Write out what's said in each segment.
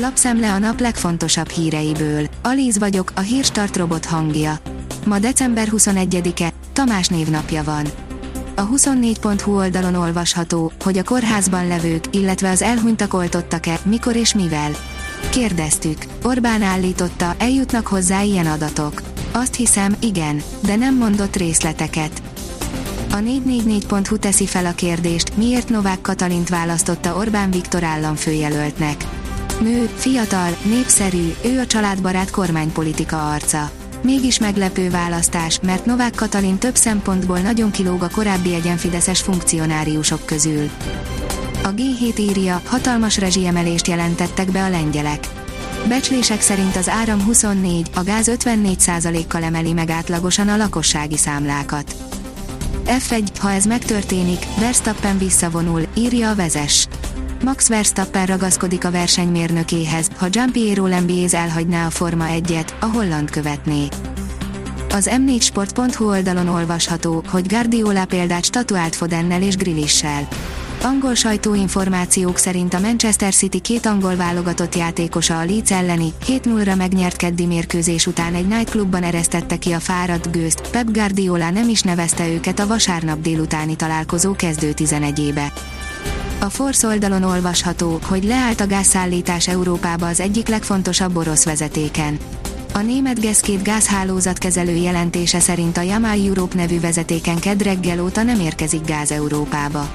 Lapszemle a nap legfontosabb híreiből. Alíz vagyok, a hírstart robot hangja. Ma december 21-e, Tamás névnapja van. A 24.hu oldalon olvasható, hogy a kórházban levők, illetve az elhunytak oltottak-e, mikor és mivel. Kérdeztük. Orbán állította, eljutnak hozzá ilyen adatok. Azt hiszem, igen, de nem mondott részleteket. A 444.hu teszi fel a kérdést, miért Novák Katalint választotta Orbán Viktor államfőjelöltnek. Nő, fiatal, népszerű, ő a családbarát kormánypolitika arca. Mégis meglepő választás, mert Novák Katalin több szempontból nagyon kilóg a korábbi egyenfideszes funkcionáriusok közül. A G7 írja, hatalmas rezsiemelést jelentettek be a lengyelek. Becslések szerint az áram 24, a gáz 54%-kal emeli meg átlagosan a lakossági számlákat. F1, ha ez megtörténik, Verstappen visszavonul, írja a vezes. Max Verstappen ragaszkodik a versenymérnökéhez, ha Giampiero Lembiéz elhagyná a Forma 1-et, a holland követné. Az m4sport.hu oldalon olvasható, hogy Guardiola példát statuált Fodennel és Grillissel. Angol sajtóinformációk szerint a Manchester City két angol válogatott játékosa a Leeds elleni, 7-0-ra megnyert keddi mérkőzés után egy nightclubban eresztette ki a fáradt gőzt, Pep Guardiola nem is nevezte őket a vasárnap délutáni találkozó kezdő 11-ébe. A Force oldalon olvasható, hogy leállt a gázszállítás Európába az egyik legfontosabb orosz vezetéken. A német Geszkét gázhálózatkezelő jelentése szerint a Yamal Europe nevű vezetéken kedd óta nem érkezik gáz Európába.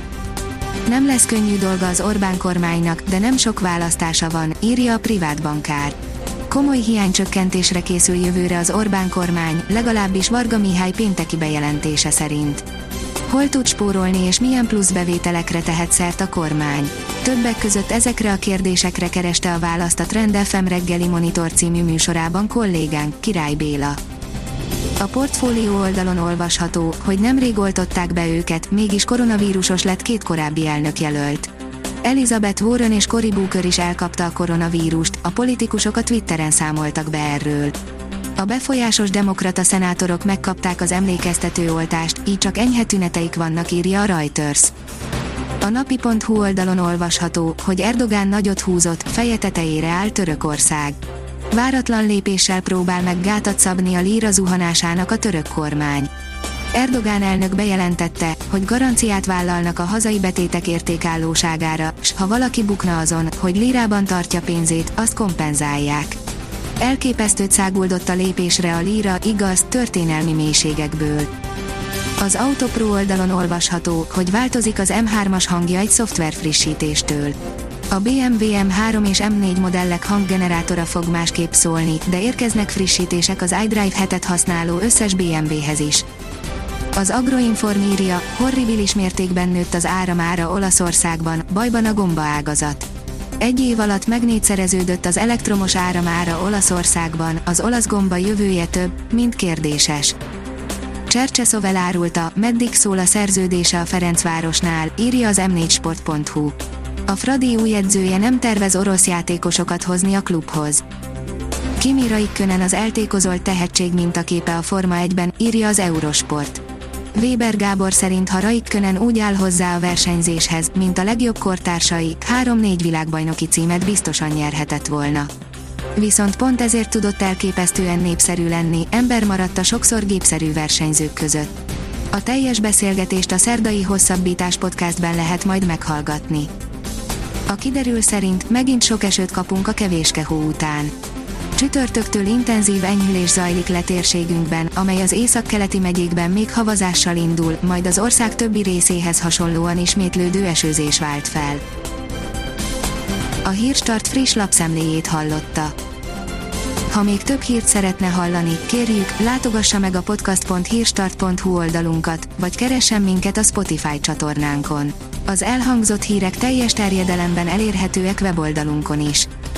Nem lesz könnyű dolga az Orbán kormánynak, de nem sok választása van, írja a privát bankár. Komoly hiánycsökkentésre készül jövőre az Orbán kormány, legalábbis Varga Mihály pénteki bejelentése szerint. Hol tud spórolni és milyen plusz bevételekre tehet szert a kormány? Többek között ezekre a kérdésekre kereste a választ a Trend FM reggeli Monitor című műsorában kollégánk, Király Béla. A portfólió oldalon olvasható, hogy nemrég oltották be őket, mégis koronavírusos lett két korábbi elnök jelölt. Elizabeth Warren és Cory Booker is elkapta a koronavírust, a politikusok a Twitteren számoltak be erről. A befolyásos demokrata szenátorok megkapták az emlékeztető oltást, így csak enyhe tüneteik vannak, írja a Reuters. A napi.hu oldalon olvasható, hogy Erdogán nagyot húzott, feje tetejére áll Törökország. Váratlan lépéssel próbál meg gátat szabni a líra zuhanásának a török kormány. Erdogán elnök bejelentette, hogy garanciát vállalnak a hazai betétek értékállóságára, s ha valaki bukna azon, hogy lírában tartja pénzét, azt kompenzálják. Elképesztőt száguldott a lépésre a líra, igaz, történelmi mélységekből. Az Autopro oldalon olvasható, hogy változik az M3-as hangja egy szoftver frissítéstől. A BMW M3 és M4 modellek hanggenerátora fog másképp szólni, de érkeznek frissítések az iDrive hetet használó összes BMW-hez is. Az Agroinform írja, horribilis mértékben nőtt az áramára Olaszországban, bajban a gomba ágazat. Egy év alatt megnégyszereződött az elektromos áramára Olaszországban, az olasz gomba jövője több, mint kérdéses. Csercseszov elárulta, meddig szól a szerződése a Ferencvárosnál, írja az m4sport.hu. A Fradi új edzője nem tervez orosz játékosokat hozni a klubhoz. Kimi Raikkonen az eltékozolt tehetség mintaképe a Forma 1-ben, írja az Eurosport. Weber Gábor szerint ha Raikkonen úgy áll hozzá a versenyzéshez, mint a legjobb kortársai, 3-4 világbajnoki címet biztosan nyerhetett volna. Viszont pont ezért tudott elképesztően népszerű lenni, ember maradt a sokszor gépszerű versenyzők között. A teljes beszélgetést a szerdai hosszabbítás podcastben lehet majd meghallgatni. A kiderül szerint megint sok esőt kapunk a kevéske hó után. Csütörtöktől intenzív enyhülés zajlik le térségünkben, amely az északkeleti megyékben még havazással indul, majd az ország többi részéhez hasonlóan ismétlődő esőzés vált fel. A Hírstart friss lapszemléjét hallotta. Ha még több hírt szeretne hallani, kérjük, látogassa meg a podcast.hírstart.hu oldalunkat, vagy keressen minket a Spotify csatornánkon. Az elhangzott hírek teljes terjedelemben elérhetőek weboldalunkon is.